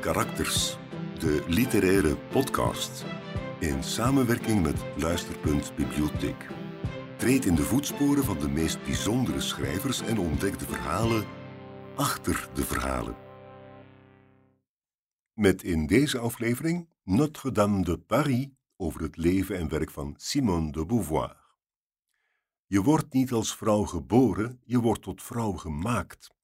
Karakters, de literaire podcast. In samenwerking met Luisterpunt Bibliotheek. Treed in de voetsporen van de meest bijzondere schrijvers en ontdek de verhalen achter de verhalen. Met in deze aflevering Notre-Dame de Paris over het leven en werk van Simone de Beauvoir. Je wordt niet als vrouw geboren, je wordt tot vrouw gemaakt.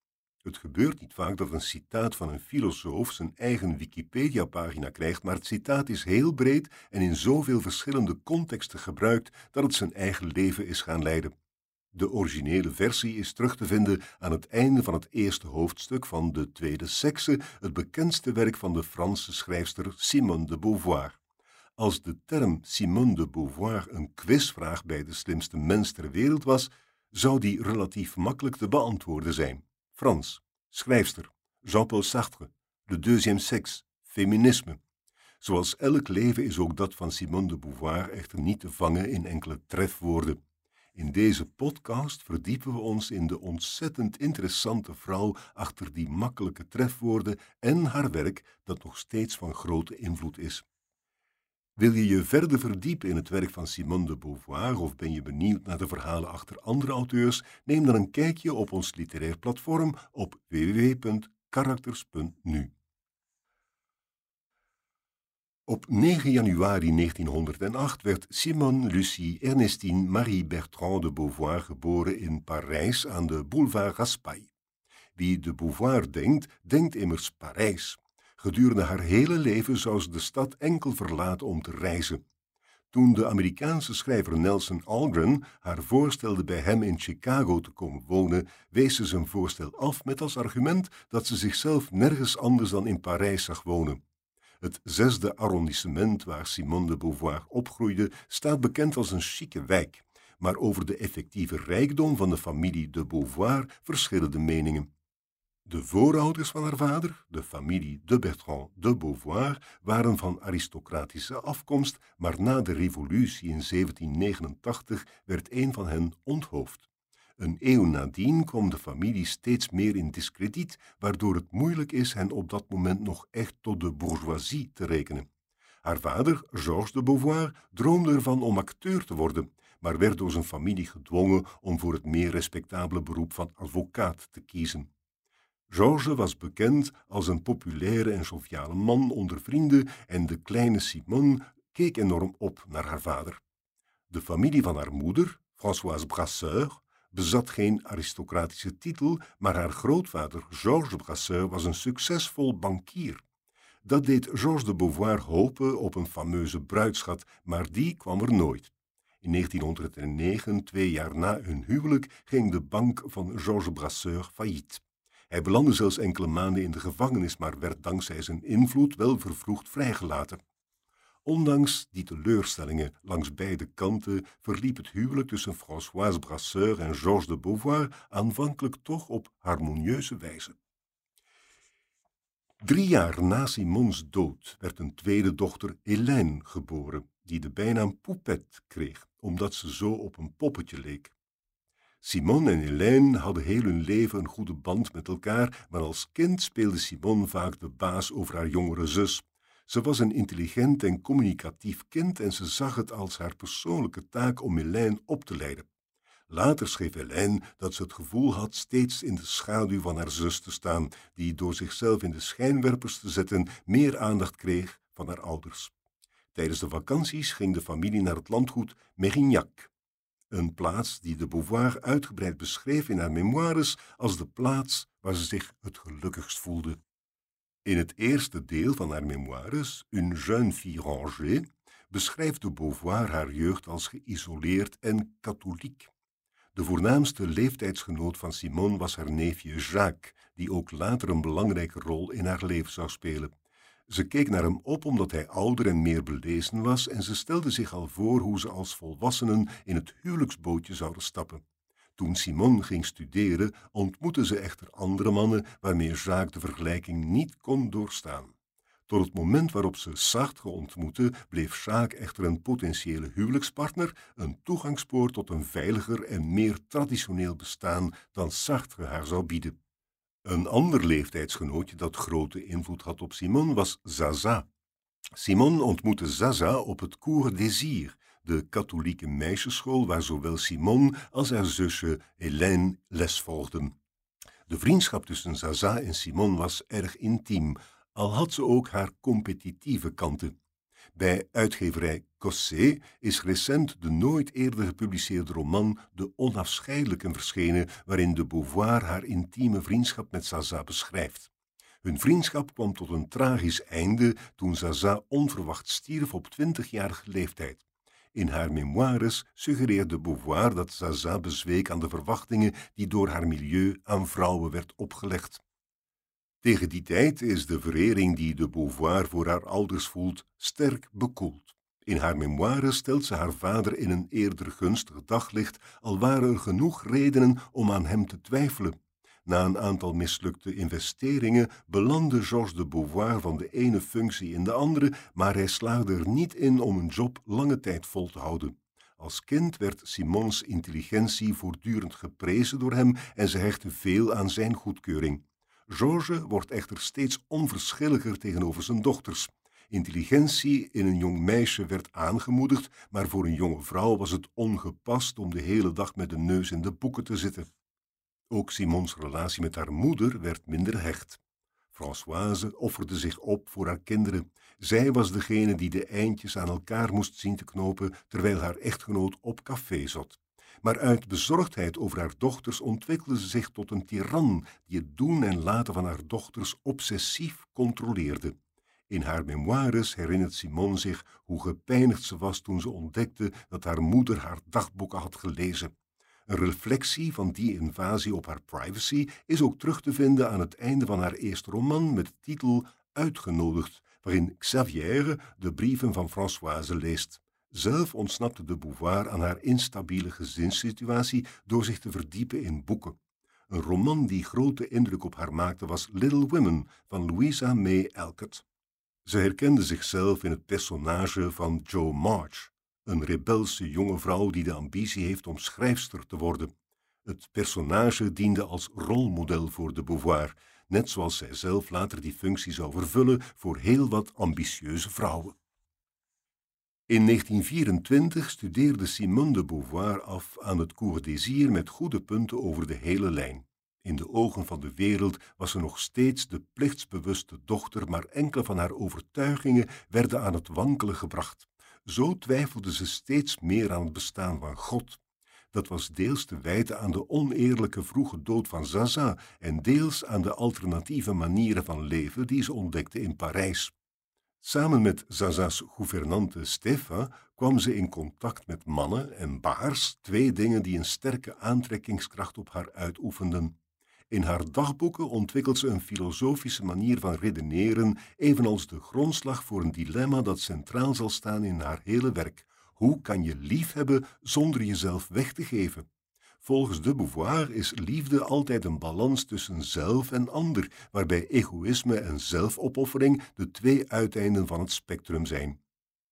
Het gebeurt niet vaak dat een citaat van een filosoof zijn eigen Wikipedia-pagina krijgt, maar het citaat is heel breed en in zoveel verschillende contexten gebruikt dat het zijn eigen leven is gaan leiden. De originele versie is terug te vinden aan het einde van het eerste hoofdstuk van De Tweede Sekse, het bekendste werk van de Franse schrijfster Simone de Beauvoir. Als de term Simone de Beauvoir een quizvraag bij de slimste mens ter wereld was, zou die relatief makkelijk te beantwoorden zijn. Frans, schrijfster, Jean-Paul Sartre, de deuxième sexe, feminisme. Zoals elk leven is ook dat van Simone de Beauvoir echter niet te vangen in enkele trefwoorden. In deze podcast verdiepen we ons in de ontzettend interessante vrouw achter die makkelijke trefwoorden en haar werk dat nog steeds van grote invloed is. Wil je je verder verdiepen in het werk van Simone de Beauvoir of ben je benieuwd naar de verhalen achter andere auteurs? Neem dan een kijkje op ons literair platform op www.karakters.nu. Op 9 januari 1908 werd Simone Lucie Ernestine Marie Bertrand de Beauvoir geboren in Parijs aan de boulevard Raspail. Wie de Beauvoir denkt, denkt immers Parijs. Gedurende haar hele leven zou ze de stad enkel verlaten om te reizen. Toen de Amerikaanse schrijver Nelson Algren haar voorstelde bij hem in Chicago te komen wonen, wees ze zijn voorstel af met als argument dat ze zichzelf nergens anders dan in Parijs zag wonen. Het zesde arrondissement waar Simone de Beauvoir opgroeide staat bekend als een chique wijk, maar over de effectieve rijkdom van de familie de Beauvoir verschillen de meningen. De voorouders van haar vader, de familie de Bertrand de Beauvoir, waren van aristocratische afkomst, maar na de revolutie in 1789 werd een van hen onthoofd. Een eeuw nadien kwam de familie steeds meer in discrediet, waardoor het moeilijk is hen op dat moment nog echt tot de bourgeoisie te rekenen. Haar vader, Georges de Beauvoir, droomde ervan om acteur te worden, maar werd door zijn familie gedwongen om voor het meer respectabele beroep van advocaat te kiezen. Georges was bekend als een populaire en joviale man onder vrienden en de kleine Simone keek enorm op naar haar vader. De familie van haar moeder, Françoise Brasseur, bezat geen aristocratische titel, maar haar grootvader Georges Brasseur was een succesvol bankier. Dat deed Georges de Beauvoir hopen op een fameuze bruidschat, maar die kwam er nooit. In 1909, twee jaar na hun huwelijk, ging de bank van Georges Brasseur failliet. Hij belandde zelfs enkele maanden in de gevangenis, maar werd dankzij zijn invloed wel vervroegd vrijgelaten. Ondanks die teleurstellingen langs beide kanten verliep het huwelijk tussen Françoise Brasseur en Georges de Beauvoir aanvankelijk toch op harmonieuze wijze. Drie jaar na Simons dood werd een tweede dochter Hélène geboren, die de bijnaam Poupette kreeg, omdat ze zo op een poppetje leek. Simone en Hélène hadden heel hun leven een goede band met elkaar, maar als kind speelde Simone vaak de baas over haar jongere zus. Ze was een intelligent en communicatief kind en ze zag het als haar persoonlijke taak om Hélène op te leiden. Later schreef Hélène dat ze het gevoel had steeds in de schaduw van haar zus te staan, die door zichzelf in de schijnwerpers te zetten meer aandacht kreeg van haar ouders. Tijdens de vakanties ging de familie naar het landgoed Mérignac. Een plaats die de Beauvoir uitgebreid beschreef in haar memoires als de plaats waar ze zich het gelukkigst voelde. In het eerste deel van haar memoires, Une jeune fille rangée, beschrijft de Beauvoir haar jeugd als geïsoleerd en katholiek. De voornaamste leeftijdsgenoot van Simone was haar neefje Jacques, die ook later een belangrijke rol in haar leven zou spelen. Ze keek naar hem op omdat hij ouder en meer belezen was en ze stelde zich al voor hoe ze als volwassenen in het huwelijksbootje zouden stappen. Toen Simone ging studeren, ontmoette ze echter andere mannen waarmee Jacques de vergelijking niet kon doorstaan. Tot het moment waarop ze Sartre ontmoette, bleef Jacques echter een potentiële huwelijkspartner, een toegangspoort tot een veiliger en meer traditioneel bestaan dan Sartre haar zou bieden. Een ander leeftijdsgenootje dat grote invloed had op Simone was Zaza. Simone ontmoette Zaza op het Cours Désir, de katholieke meisjesschool waar zowel Simone als haar zusje Hélène les volgden. De vriendschap tussen Zaza en Simone was erg intiem, al had ze ook haar competitieve kanten. Bij uitgeverij Cossé is recent de nooit eerder gepubliceerde roman De Onafscheidelijken verschenen, waarin de Beauvoir haar intieme vriendschap met Zaza beschrijft. Hun vriendschap kwam tot een tragisch einde toen Zaza onverwacht stierf op twintigjarige leeftijd. In haar memoires suggereerde Beauvoir dat Zaza bezweek aan de verwachtingen die door haar milieu aan vrouwen werd opgelegd. Tegen die tijd is de verering die de Beauvoir voor haar ouders voelt sterk bekoeld. In haar memoires stelt ze haar vader in een eerder gunstig daglicht, al waren er genoeg redenen om aan hem te twijfelen. Na een aantal mislukte investeringen belandde Georges de Beauvoir van de ene functie in de andere, maar hij slaagde er niet in om een job lange tijd vol te houden. Als kind werd Simons intelligentie voortdurend geprezen door hem en ze hechtte veel aan zijn goedkeuring. Georges wordt echter steeds onverschilliger tegenover zijn dochters. Intelligentie in een jong meisje werd aangemoedigd, maar voor een jonge vrouw was het ongepast om de hele dag met de neus in de boeken te zitten. Ook Simons relatie met haar moeder werd minder hecht. Françoise offerde zich op voor haar kinderen. Zij was degene die de eindjes aan elkaar moest zien te knopen, terwijl haar echtgenoot op café zat. Maar uit bezorgdheid over haar dochters ontwikkelde ze zich tot een tiran die het doen en laten van haar dochters obsessief controleerde. In haar memoires herinnert Simone zich hoe gepijnigd ze was toen ze ontdekte dat haar moeder haar dagboeken had gelezen. Een reflectie van die invasie op haar privacy is ook terug te vinden aan het einde van haar eerste roman met de titel Uitgenodigd, waarin Xavière de brieven van Françoise leest. Zelf ontsnapte de Beauvoir aan haar instabiele gezinssituatie door zich te verdiepen in boeken. Een roman die grote indruk op haar maakte was Little Women van Louisa May Alcott. Ze herkende zichzelf in het personage van Jo March, een rebelse jonge vrouw die de ambitie heeft om schrijfster te worden. Het personage diende als rolmodel voor de Beauvoir, net zoals zij zelf later die functie zou vervullen voor heel wat ambitieuze vrouwen. In 1924 studeerde Simone de Beauvoir af aan het Cours des met goede punten over de hele lijn. In de ogen van de wereld was ze nog steeds de plichtsbewuste dochter, maar enkele van haar overtuigingen werden aan het wankelen gebracht. Zo twijfelde ze steeds meer aan het bestaan van God. Dat was deels te wijten aan de oneerlijke vroege dood van Zaza en deels aan de alternatieve manieren van leven die ze ontdekte in Parijs. Samen met Zaza's gouvernante Stefa kwam ze in contact met mannen en baars, twee dingen die een sterke aantrekkingskracht op haar uitoefenden. In haar dagboeken ontwikkelt ze een filosofische manier van redeneren, evenals de grondslag voor een dilemma dat centraal zal staan in haar hele werk. Hoe kan je lief hebben zonder jezelf weg te geven? Volgens de Beauvoir is liefde altijd een balans tussen zelf en ander, waarbij egoïsme en zelfopoffering de twee uiteinden van het spectrum zijn.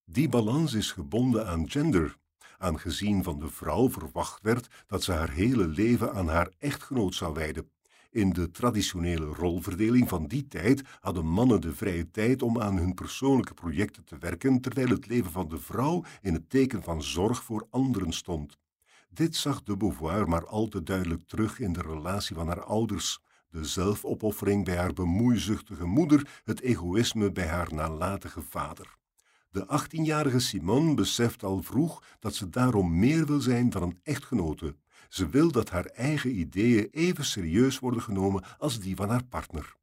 Die balans is gebonden aan gender, aangezien van de vrouw verwacht werd dat ze haar hele leven aan haar echtgenoot zou wijden. In de traditionele rolverdeling van die tijd hadden mannen de vrije tijd om aan hun persoonlijke projecten te werken, terwijl het leven van de vrouw in het teken van zorg voor anderen stond. Dit zag de Beauvoir maar al te duidelijk terug in de relatie van haar ouders, de zelfopoffering bij haar bemoeizuchtige moeder, het egoïsme bij haar nalatige vader. De 18-jarige Simone beseft al vroeg dat ze daarom meer wil zijn dan een echtgenote. Ze wil dat haar eigen ideeën even serieus worden genomen als die van haar partner.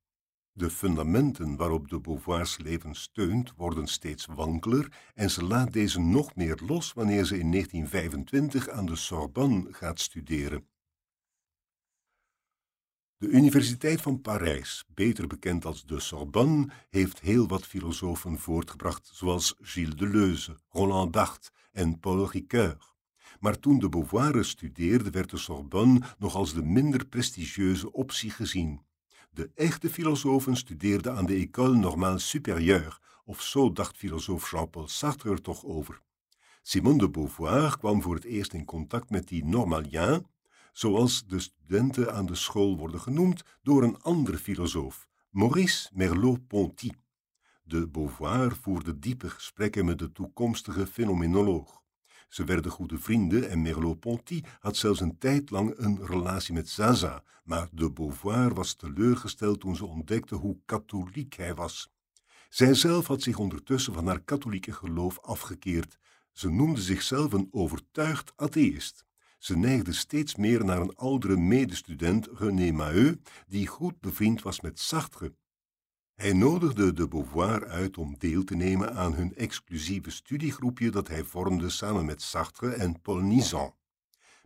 De fundamenten waarop de Beauvoirs leven steunt worden steeds wankeler en ze laat deze nog meer los wanneer ze in 1925 aan de Sorbonne gaat studeren. De Universiteit van Parijs, beter bekend als de Sorbonne, heeft heel wat filosofen voortgebracht, zoals Gilles Deleuze, Roland Barthes en Paul Ricoeur. Maar toen de Beauvoir studeerde, werd de Sorbonne nog als de minder prestigieuze optie gezien. De echte filosofen studeerden aan de École Normale Supérieure, of zo dacht filosoof Jean-Paul Sartre er toch over. Simone de Beauvoir kwam voor het eerst in contact met die Normalien. zoals de studenten aan de school worden genoemd door een andere filosoof, Maurice Merleau-Ponty. De Beauvoir voerde diepe gesprekken met de toekomstige fenomenoloog. Ze werden goede vrienden en Merleau-Ponty had zelfs een tijd lang een relatie met Zaza, maar de Beauvoir was teleurgesteld toen ze ontdekte hoe katholiek hij was. Zijzelf had zich ondertussen van haar katholieke geloof afgekeerd. Ze noemde zichzelf een overtuigd atheïst. Ze neigde steeds meer naar een oudere medestudent, René Maheu, die goed bevriend was met Sartre. Hij nodigde de Beauvoir uit om deel te nemen aan hun exclusieve studiegroepje dat hij vormde samen met Sartre en Paul Nizan.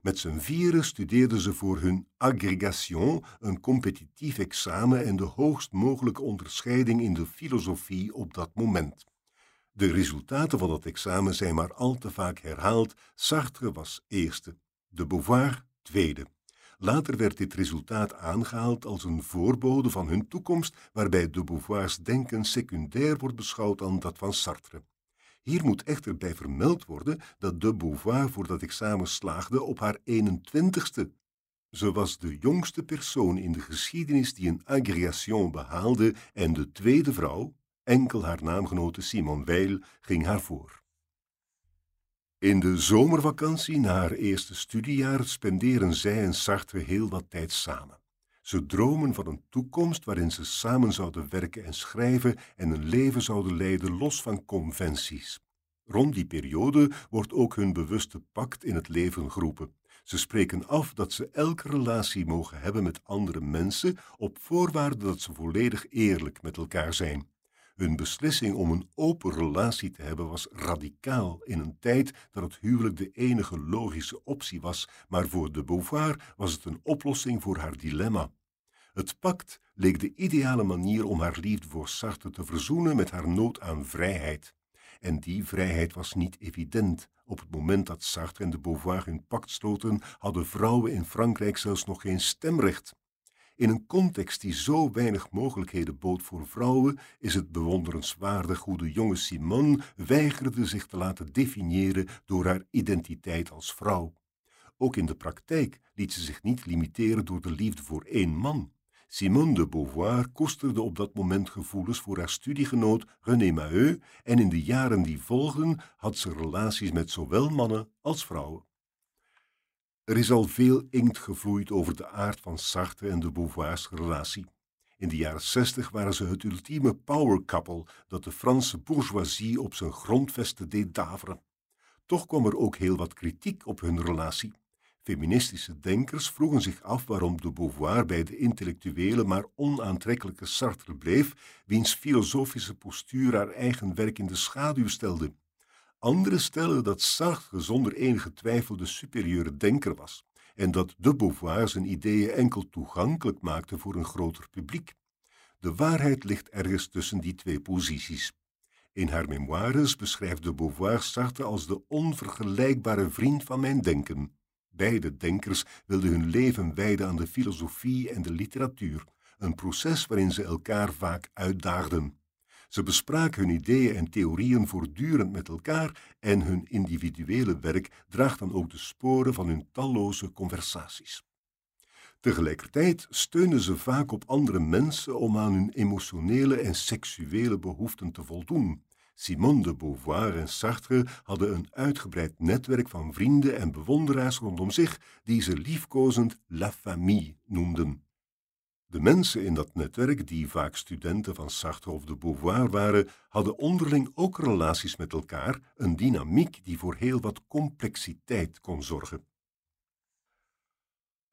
Met z'n vieren studeerden ze voor hun agrégation, een competitief examen en de hoogst mogelijke onderscheiding in de filosofie op dat moment. De resultaten van dat examen zijn maar al te vaak herhaald. Sartre was eerste, de Beauvoir tweede. Later werd dit resultaat aangehaald als een voorbode van hun toekomst, waarbij de Beauvoirs denken secundair wordt beschouwd aan dat van Sartre. Hier moet echter bij vermeld worden dat de Beauvoir voor dat examen slaagde op haar 21ste. Ze was de jongste persoon in de geschiedenis die een agrégation behaalde en de tweede vrouw, enkel haar naamgenote Simone Weil, ging haar voor. In de zomervakantie na haar eerste studiejaar spenderen zij en Sartre heel wat tijd samen. Ze dromen van een toekomst waarin ze samen zouden werken en schrijven en een leven zouden leiden los van conventies. Rond die periode wordt ook hun bewuste pact in het leven geroepen. Ze spreken af dat ze elke relatie mogen hebben met andere mensen op voorwaarde dat ze volledig eerlijk met elkaar zijn. Hun beslissing om een open relatie te hebben was radicaal in een tijd dat het huwelijk de enige logische optie was, maar voor de Beauvoir was het een oplossing voor haar dilemma. Het pact leek de ideale manier om haar liefde voor Sartre te verzoenen met haar nood aan vrijheid. En die vrijheid was niet evident. Op het moment dat Sartre en de Beauvoir hun pact sloten, hadden vrouwen in Frankrijk zelfs nog geen stemrecht. In een context die zo weinig mogelijkheden bood voor vrouwen, is het bewonderenswaardig hoe de jonge Simone weigerde zich te laten definiëren door haar identiteit als vrouw. Ook in de praktijk liet ze zich niet limiteren door de liefde voor één man. Simone de Beauvoir koesterde op dat moment gevoelens voor haar studiegenoot René Maheu en in de jaren die volgden had ze relaties met zowel mannen als vrouwen. Er is al veel inkt gevloeid over de aard van Sartre en de Beauvoirs relatie. In de jaren zestig waren ze het ultieme power couple dat de Franse bourgeoisie op zijn grondvesten deed daveren. Toch kwam er ook heel wat kritiek op hun relatie. Feministische denkers vroegen zich af waarom de Beauvoir bij de intellectuele maar onaantrekkelijke Sartre bleef, wiens filosofische postuur haar eigen werk in de schaduw stelde. Anderen stellen dat Sartre zonder enige twijfel de superieure denker was en dat de Beauvoir zijn ideeën enkel toegankelijk maakte voor een groter publiek. De waarheid ligt ergens tussen die twee posities. In haar memoires beschrijft de Beauvoir Sartre als de onvergelijkbare vriend van mijn denken. Beide denkers wilden hun leven wijden aan de filosofie en de literatuur, een proces waarin ze elkaar vaak uitdaagden. Ze bespraken hun ideeën en theorieën voortdurend met elkaar en hun individuele werk draagt dan ook de sporen van hun talloze conversaties. Tegelijkertijd steunen ze vaak op andere mensen om aan hun emotionele en seksuele behoeften te voldoen. Simone de Beauvoir en Sartre hadden een uitgebreid netwerk van vrienden en bewonderaars rondom zich, die ze liefkozend la famille noemden. De mensen in dat netwerk, die vaak studenten van Sartre of de Beauvoir waren, hadden onderling ook relaties met elkaar, een dynamiek die voor heel wat complexiteit kon zorgen.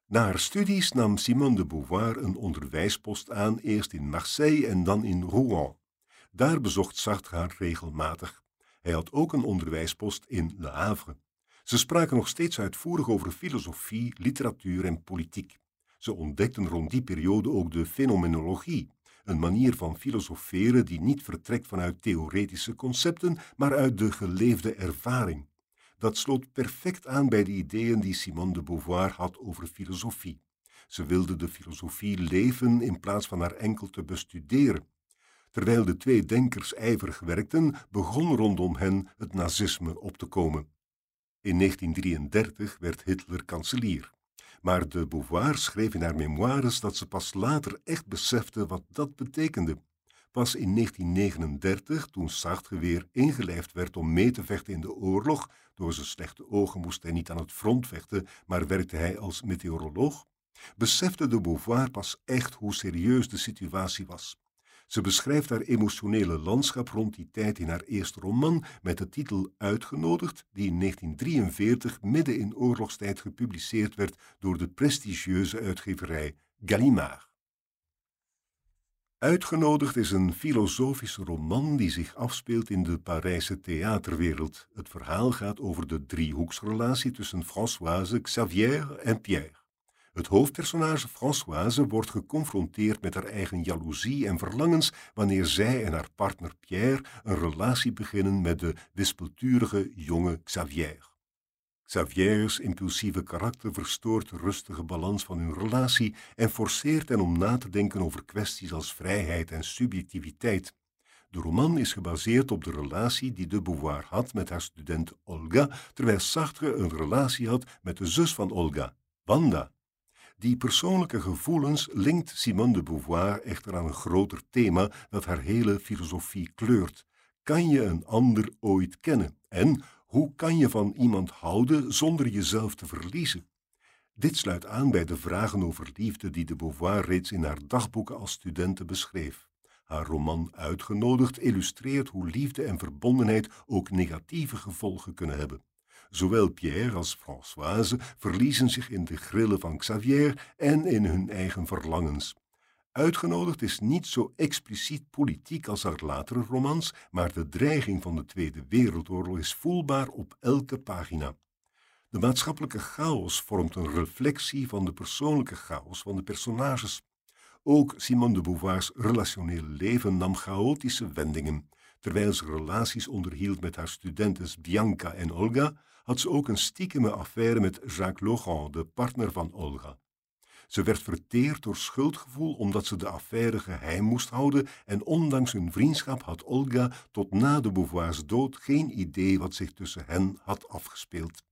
Na haar studies nam Simone de Beauvoir een onderwijspost aan, eerst in Marseille en dan in Rouen. Daar bezocht Sartre haar regelmatig. Hij had ook een onderwijspost in Le Havre. Ze spraken nog steeds uitvoerig over filosofie, literatuur en politiek. Ze ontdekten rond die periode ook de fenomenologie, een manier van filosoferen die niet vertrekt vanuit theoretische concepten, maar uit de geleefde ervaring. Dat sloot perfect aan bij de ideeën die Simone de Beauvoir had over filosofie. Ze wilde de filosofie leven in plaats van haar enkel te bestuderen. Terwijl de twee denkers ijverig werkten, begon rondom hen het nazisme op te komen. In 1933 werd Hitler kanselier. Maar de Beauvoir schreef in haar memoires dat ze pas later echt besefte wat dat betekende. Pas in 1939, toen Sartre weer ingelijfd werd om mee te vechten in de oorlog, door zijn slechte ogen moest hij niet aan het front vechten, maar werkte hij als meteoroloog, besefte de Beauvoir pas echt hoe serieus de situatie was. Ze beschrijft haar emotionele landschap rond die tijd in haar eerste roman met de titel Uitgenodigd, die in 1943 midden in oorlogstijd gepubliceerd werd door de prestigieuze uitgeverij Gallimard. Uitgenodigd is een filosofische roman die zich afspeelt in de Parijse theaterwereld. Het verhaal gaat over de driehoeksrelatie tussen Françoise, Xavier en Pierre. Het hoofdpersonage Françoise wordt geconfronteerd met haar eigen jaloezie en verlangens wanneer zij en haar partner Pierre een relatie beginnen met de wispelturige jonge Xavier. Xavier's impulsieve karakter verstoort de rustige balans van hun relatie en forceert hen om na te denken over kwesties als vrijheid en subjectiviteit. De roman is gebaseerd op de relatie die de Beauvoir had met haar student Olga, terwijl Sartre een relatie had met de zus van Olga, Wanda. Die persoonlijke gevoelens linkt Simone de Beauvoir echter aan een groter thema dat haar hele filosofie kleurt. Kan je een ander ooit kennen? En hoe kan je van iemand houden zonder jezelf te verliezen? Dit sluit aan bij de vragen over liefde die de Beauvoir reeds in haar dagboeken als studenten beschreef. Haar roman Uitgenodigd illustreert hoe liefde en verbondenheid ook negatieve gevolgen kunnen hebben. Zowel Pierre als Françoise verliezen zich in de grillen van Xavier en in hun eigen verlangens. Uitgenodigd is niet zo expliciet politiek als haar latere romans, maar de dreiging van de Tweede Wereldoorlog is voelbaar op elke pagina. De maatschappelijke chaos vormt een reflectie van de persoonlijke chaos van de personages. Ook Simone de Beauvoir's relationele leven nam chaotische wendingen. Terwijl ze relaties onderhield met haar studentes Bianca en Olga, had ze ook een stiekeme affaire met Jacques Laurent, de partner van Olga. Ze werd verteerd door schuldgevoel omdat ze de affaire geheim moest houden en ondanks hun vriendschap had Olga tot na de Beauvoirs dood geen idee wat zich tussen hen had afgespeeld.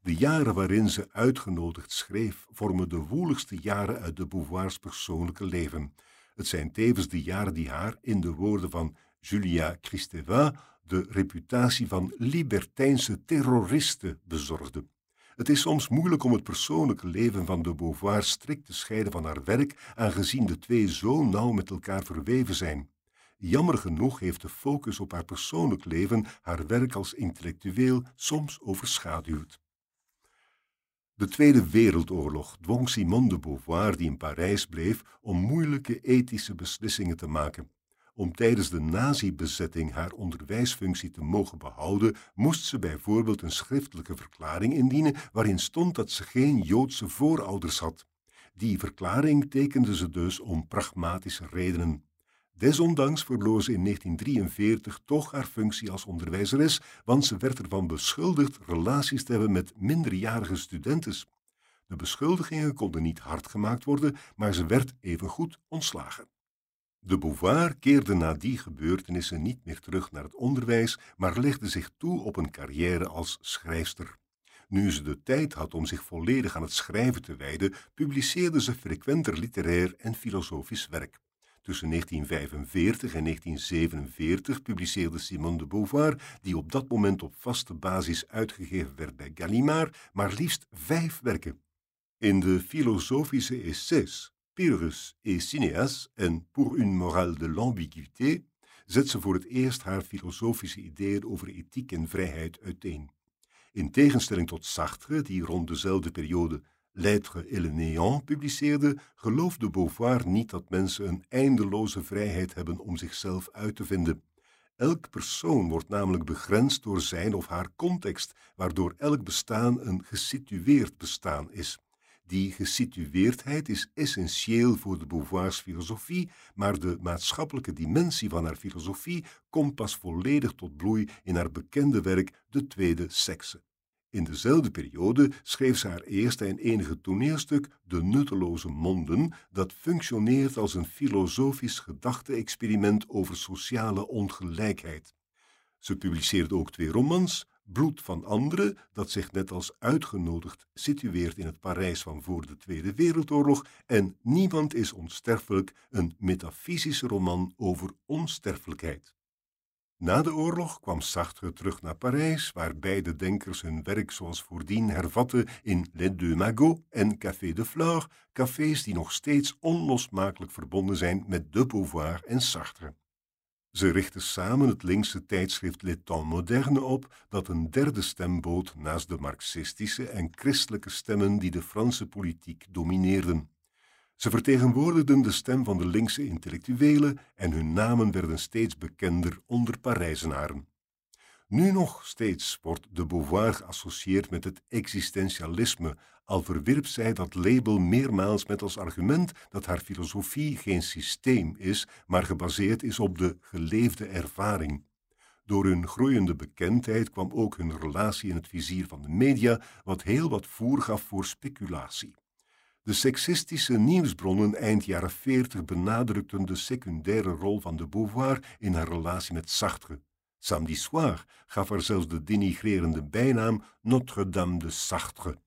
De jaren waarin ze uitgenodigd schreef vormen de woeligste jaren uit de Beauvoirs persoonlijke leven. Het zijn tevens de jaren die haar, in de woorden van Julia Kristeva, de reputatie van libertijnse terroriste bezorgde. Het is soms moeilijk om het persoonlijke leven van de Beauvoir strikt te scheiden van haar werk, aangezien de twee zo nauw met elkaar verweven zijn. Jammer genoeg heeft de focus op haar persoonlijk leven haar werk als intellectueel soms overschaduwd. De Tweede Wereldoorlog dwong Simone de Beauvoir, die in Parijs bleef, om moeilijke ethische beslissingen te maken. Om tijdens de nazi-bezetting haar onderwijsfunctie te mogen behouden, moest ze bijvoorbeeld een schriftelijke verklaring indienen waarin stond dat ze geen Joodse voorouders had. Die verklaring tekende ze dus om pragmatische redenen. Desondanks verloor ze in 1943 toch haar functie als onderwijzeres, want ze werd ervan beschuldigd relaties te hebben met minderjarige studentes. De beschuldigingen konden niet hard gemaakt worden, maar ze werd evengoed ontslagen. De Beauvoir keerde na die gebeurtenissen niet meer terug naar het onderwijs, maar legde zich toe op een carrière als schrijfster. Nu ze de tijd had om zich volledig aan het schrijven te wijden, publiceerde ze frequenter literair en filosofisch werk. Tussen 1945 en 1947 publiceerde Simone de Beauvoir, die op dat moment op vaste basis uitgegeven werd bij Gallimard, maar liefst vijf werken. In de filosofische essays Et Cineas en Pour une morale de l'ambiguïté zet ze voor het eerst haar filosofische ideeën over ethiek en vrijheid uiteen. In tegenstelling tot Sartre, die rond dezelfde periode L'être et le néant publiceerde, geloofde Beauvoir niet dat mensen een eindeloze vrijheid hebben om zichzelf uit te vinden. Elk persoon wordt namelijk begrensd door zijn of haar context, waardoor elk bestaan een gesitueerd bestaan is. Die gesitueerdheid is essentieel voor de Beauvoirs filosofie, maar de maatschappelijke dimensie van haar filosofie komt pas volledig tot bloei in haar bekende werk De Tweede Sekse. In dezelfde periode schreef ze haar eerste en enige toneelstuk De Nutteloze Monden, dat functioneert als een filosofisch gedachte-experiment over sociale ongelijkheid. Ze publiceerde ook twee romans, Bloed van anderen, dat zich net als uitgenodigd situeert in het Parijs van voor de Tweede Wereldoorlog, en Niemand is onsterfelijk, een metafysische roman over onsterfelijkheid. Na de oorlog kwam Sartre terug naar Parijs, waar beide denkers hun werk zoals voordien hervatten in Les Deux Magots en Café de Flore, cafés die nog steeds onlosmakelijk verbonden zijn met de Beauvoir en Sartre. Ze richten samen het linkse tijdschrift Les Temps Moderne op, dat een derde stem bood naast de marxistische en christelijke stemmen die de Franse politiek domineerden. Ze vertegenwoordigden de stem van de linkse intellectuelen en hun namen werden steeds bekender onder Parijzenaren. Nu nog steeds wordt de Beauvoir geassocieerd met het existentialisme, al verwierp zij dat label meermaals met als argument dat haar filosofie geen systeem is, maar gebaseerd is op de geleefde ervaring. Door hun groeiende bekendheid kwam ook hun relatie in het vizier van de media, wat heel wat voer gaf voor speculatie. De seksistische nieuwsbronnen eind jaren 40 benadrukten de secundaire rol van de Beauvoir in haar relatie met Sartre. Samedi Soir gaf haar zelfs de denigrerende bijnaam Notre-Dame de Sartre.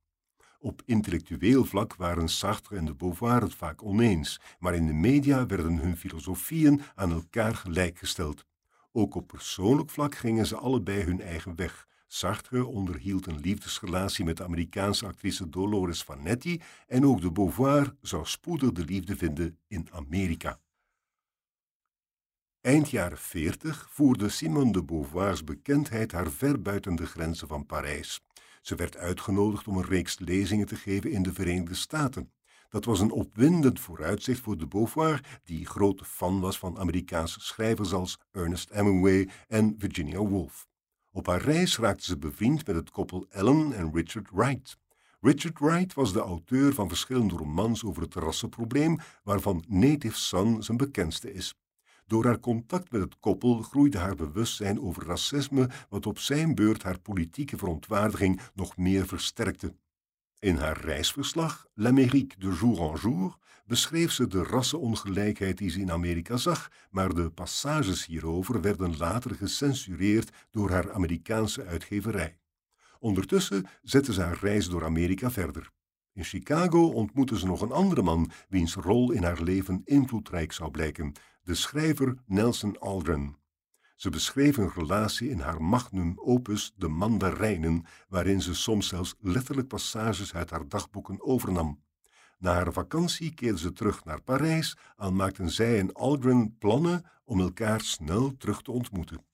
Op intellectueel vlak waren Sartre en de Beauvoir het vaak oneens, maar in de media werden hun filosofieën aan elkaar gelijkgesteld. Ook op persoonlijk vlak gingen ze allebei hun eigen weg. Sartre onderhield een liefdesrelatie met de Amerikaanse actrice Dolores Vanetti en ook de Beauvoir zou spoedig de liefde vinden in Amerika. Eind jaren 40 voerde Simone de Beauvoirs bekendheid haar ver buiten de grenzen van Parijs. Ze werd uitgenodigd om een reeks lezingen te geven in de Verenigde Staten. Dat was een opwindend vooruitzicht voor de Beauvoir, die grote fan was van Amerikaanse schrijvers als Ernest Hemingway en Virginia Woolf. Op haar reis raakte ze bevriend met het koppel Ellen en Richard Wright. Richard Wright was de auteur van verschillende romans over het rassenprobleem, waarvan Native Son zijn bekendste is. Door haar contact met het koppel groeide haar bewustzijn over racisme, wat op zijn beurt haar politieke verontwaardiging nog meer versterkte. In haar reisverslag L'Amérique de jour en jour beschreef ze de rassenongelijkheid die ze in Amerika zag, maar de passages hierover werden later gecensureerd door haar Amerikaanse uitgeverij. Ondertussen zette ze haar reis door Amerika verder. In Chicago ontmoette ze nog een andere man, wiens rol in haar leven invloedrijk zou blijken, de schrijver Nelson Aldrin. Ze beschreef een relatie in haar magnum opus De Mandarijnen, waarin ze soms zelfs letterlijk passages uit haar dagboeken overnam. Na haar vakantie keerde ze terug naar Parijs, al maakten zij en Aldrin plannen om elkaar snel terug te ontmoeten.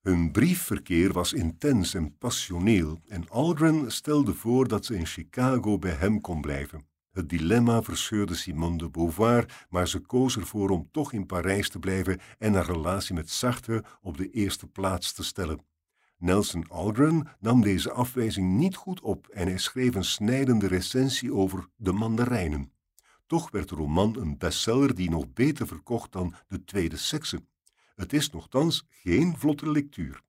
Hun briefverkeer was intens en passioneel en Aldrin stelde voor dat ze in Chicago bij hem kon blijven. Het dilemma verscheurde Simone de Beauvoir, maar ze koos ervoor om toch in Parijs te blijven en haar relatie met Sartre op de eerste plaats te stellen. Nelson Algren nam deze afwijzing niet goed op en hij schreef een snijdende recensie over De Mandarijnen. Toch werd de roman een bestseller die nog beter verkocht dan De Tweede Sekse. Het is nogthans geen vlotte lectuur.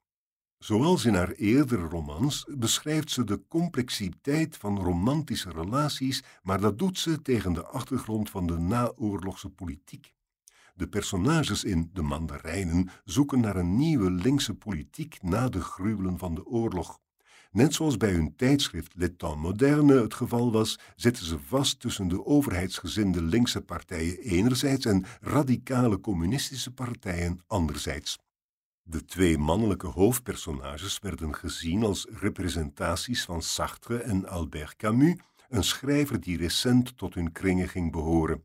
Zoals in haar eerdere romans beschrijft ze de complexiteit van romantische relaties, maar dat doet ze tegen de achtergrond van de naoorlogse politiek. De personages in De Mandarijnen zoeken naar een nieuwe linkse politiek na de gruwelen van de oorlog. Net zoals bij hun tijdschrift Le Temps Moderne het geval was, zitten ze vast tussen de overheidsgezinde linkse partijen enerzijds en radicale communistische partijen anderzijds. De twee mannelijke hoofdpersonages werden gezien als representaties van Sartre en Albert Camus, een schrijver die recent tot hun kringen ging behoren.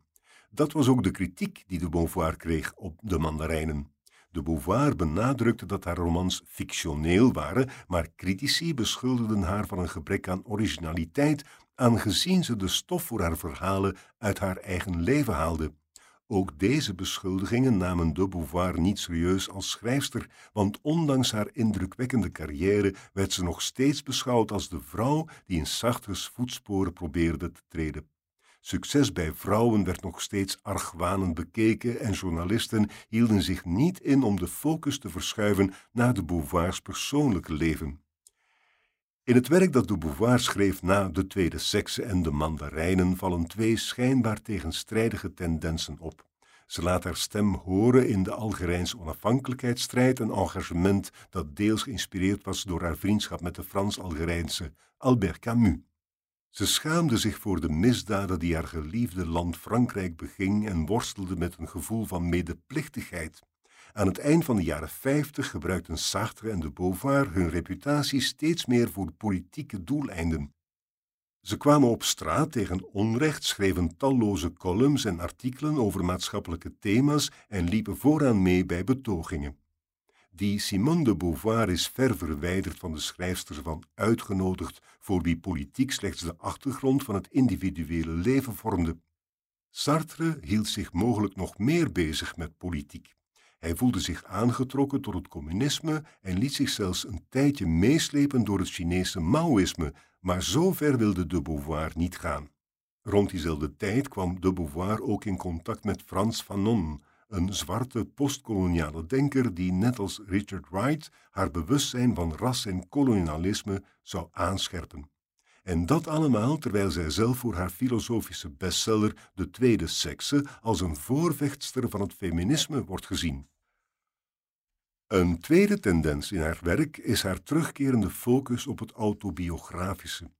Dat was ook de kritiek die de Beauvoir kreeg op de mandarijnen. De Beauvoir benadrukte dat haar romans fictioneel waren, maar critici beschuldigden haar van een gebrek aan originaliteit, aangezien ze de stof voor haar verhalen uit haar eigen leven haalde. Ook deze beschuldigingen namen de Beauvoir niet serieus als schrijfster, want ondanks haar indrukwekkende carrière werd ze nog steeds beschouwd als de vrouw die in Sartres voetsporen probeerde te treden. Succes bij vrouwen werd nog steeds argwanend bekeken en journalisten hielden zich niet in om de focus te verschuiven naar de Beauvoirs persoonlijke leven. In het werk dat de Beauvoir schreef na de tweede sekse en de mandarijnen vallen twee schijnbaar tegenstrijdige tendensen op. Ze laat haar stem horen in de Algerijnse onafhankelijkheidsstrijd, een engagement dat deels geïnspireerd was door haar vriendschap met de Frans-Algerijnse Albert Camus. Ze schaamde zich voor de misdaden die haar geliefde land Frankrijk beging en worstelde met een gevoel van medeplichtigheid. Aan het eind van de jaren 50 gebruikten Sartre en de Beauvoir hun reputatie steeds meer voor politieke doeleinden. Ze kwamen op straat tegen onrecht, schreven talloze columns en artikelen over maatschappelijke thema's en liepen vooraan mee bij betogingen. Die Simone de Beauvoir is ver verwijderd van de schrijfster van Uitgenodigd, voor wie politiek slechts de achtergrond van het individuele leven vormde. Sartre hield zich mogelijk nog meer bezig met politiek. Hij voelde zich aangetrokken tot het communisme en liet zich zelfs een tijdje meeslepen door het Chinese Maoïsme, maar zo ver wilde de Beauvoir niet gaan. Rond diezelfde tijd kwam de Beauvoir ook in contact met Frans Fanon, een zwarte postkoloniale denker die net als Richard Wright haar bewustzijn van ras en kolonialisme zou aanscherpen. En dat allemaal terwijl zij zelf voor haar filosofische bestseller De Tweede Sekse als een voorvechtster van het feminisme wordt gezien. Een tweede tendens in haar werk is haar terugkerende focus op het autobiografische.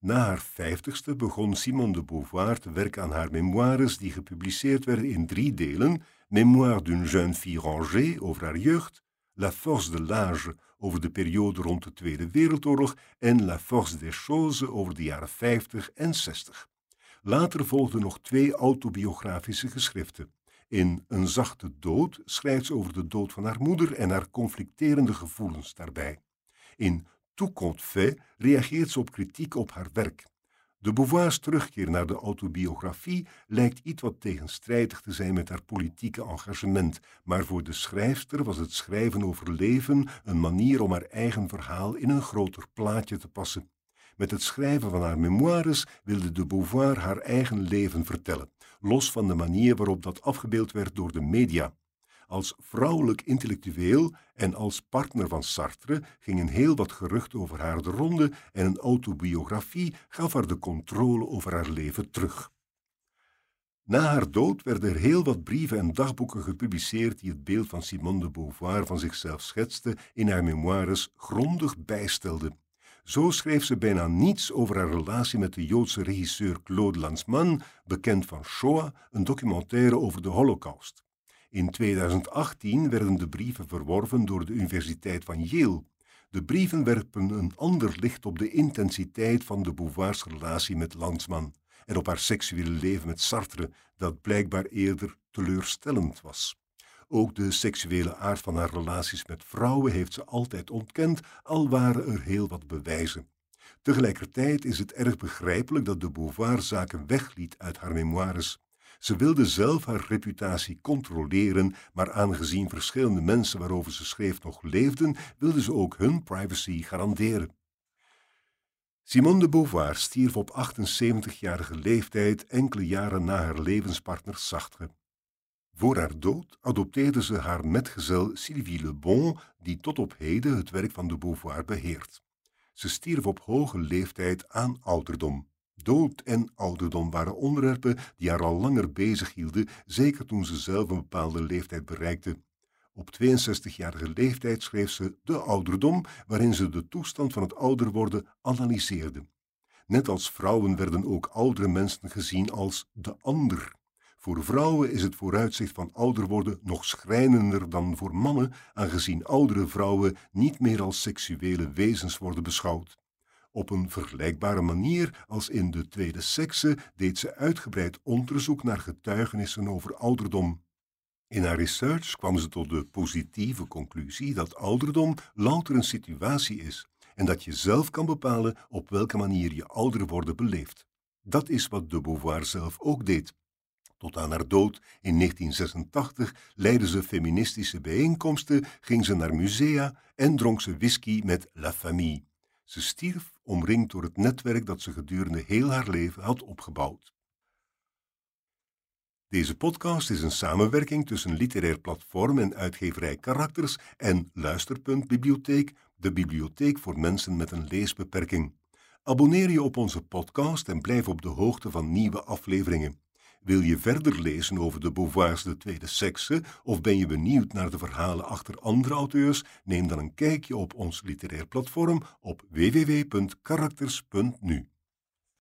Na haar vijftigste begon Simone de Beauvoir te werken aan haar memoires die gepubliceerd werden in drie delen, Mémoire d'une jeune fille rangée over haar jeugd, La force de l'âge over de periode rond de Tweede Wereldoorlog en La force des choses over de jaren 50 en 60. Later volgden nog twee autobiografische geschriften. In Een zachte dood schrijft ze over de dood van haar moeder en haar conflicterende gevoelens daarbij. In Tout compte fait reageert ze op kritiek op haar werk. De Beauvoirs terugkeer naar de autobiografie lijkt iets wat tegenstrijdig te zijn met haar politieke engagement, maar voor de schrijfster was het schrijven over leven een manier om haar eigen verhaal in een groter plaatje te passen. Met het schrijven van haar memoires wilde de Beauvoir haar eigen leven vertellen, los van de manier waarop dat afgebeeld werd door de media. Als vrouwelijk intellectueel en als partner van Sartre gingen heel wat geruchten over haar de ronde en een autobiografie gaf haar de controle over haar leven terug. Na haar dood werden er heel wat brieven en dagboeken gepubliceerd die het beeld van Simone de Beauvoir van zichzelf schetste in haar memoires grondig bijstelden. Zo schreef ze bijna niets over haar relatie met de Joodse regisseur Claude Lanzmann, bekend van Shoah, een documentaire over de Holocaust. In 2018 werden de brieven verworven door de Universiteit van Yale. De brieven werpen een ander licht op de intensiteit van de Beauvoirs relatie met Lanzmann en op haar seksuele leven met Sartre, dat blijkbaar eerder teleurstellend was. Ook de seksuele aard van haar relaties met vrouwen heeft ze altijd ontkend, al waren er heel wat bewijzen. Tegelijkertijd is het erg begrijpelijk dat de Beauvoir zaken wegliet uit haar memoires. Ze wilde zelf haar reputatie controleren, maar aangezien verschillende mensen waarover ze schreef nog leefden, wilde ze ook hun privacy garanderen. Simone de Beauvoir stierf op 78-jarige leeftijd enkele jaren na haar levenspartner Sartre. Voor haar dood adopteerde ze haar metgezel Sylvie Le Bon, die tot op heden het werk van de Beauvoir beheert. Ze stierf op hoge leeftijd aan ouderdom. Dood en ouderdom waren onderwerpen die haar al langer bezighielden, zeker toen ze zelf een bepaalde leeftijd bereikte. Op 62-jarige leeftijd schreef ze De Ouderdom, waarin ze de toestand van het ouder worden analyseerde. Net als vrouwen werden ook oudere mensen gezien als de ander. Voor vrouwen is het vooruitzicht van ouder worden nog schrijnender dan voor mannen, aangezien oudere vrouwen niet meer als seksuele wezens worden beschouwd. Op een vergelijkbare manier als in de tweede sekse deed ze uitgebreid onderzoek naar getuigenissen over ouderdom. In haar research kwam ze tot de positieve conclusie dat ouderdom louter een situatie is en dat je zelf kan bepalen op welke manier je ouder worden beleeft. Dat is wat de Beauvoir zelf ook deed. Tot aan haar dood in 1986 leidde ze feministische bijeenkomsten, ging ze naar musea en dronk ze whisky met La Famille. Ze stierf omringd door het netwerk dat ze gedurende heel haar leven had opgebouwd. Deze podcast is een samenwerking tussen Literair Platform en uitgeverij Karakters en Luisterpunt Bibliotheek, de bibliotheek voor mensen met een leesbeperking. Abonneer je op onze podcast en blijf op de hoogte van nieuwe afleveringen. Wil je verder lezen over de Beauvoirs de tweede sekse of ben je benieuwd naar de verhalen achter andere auteurs? Neem dan een kijkje op ons literair platform op www.karakters.nu.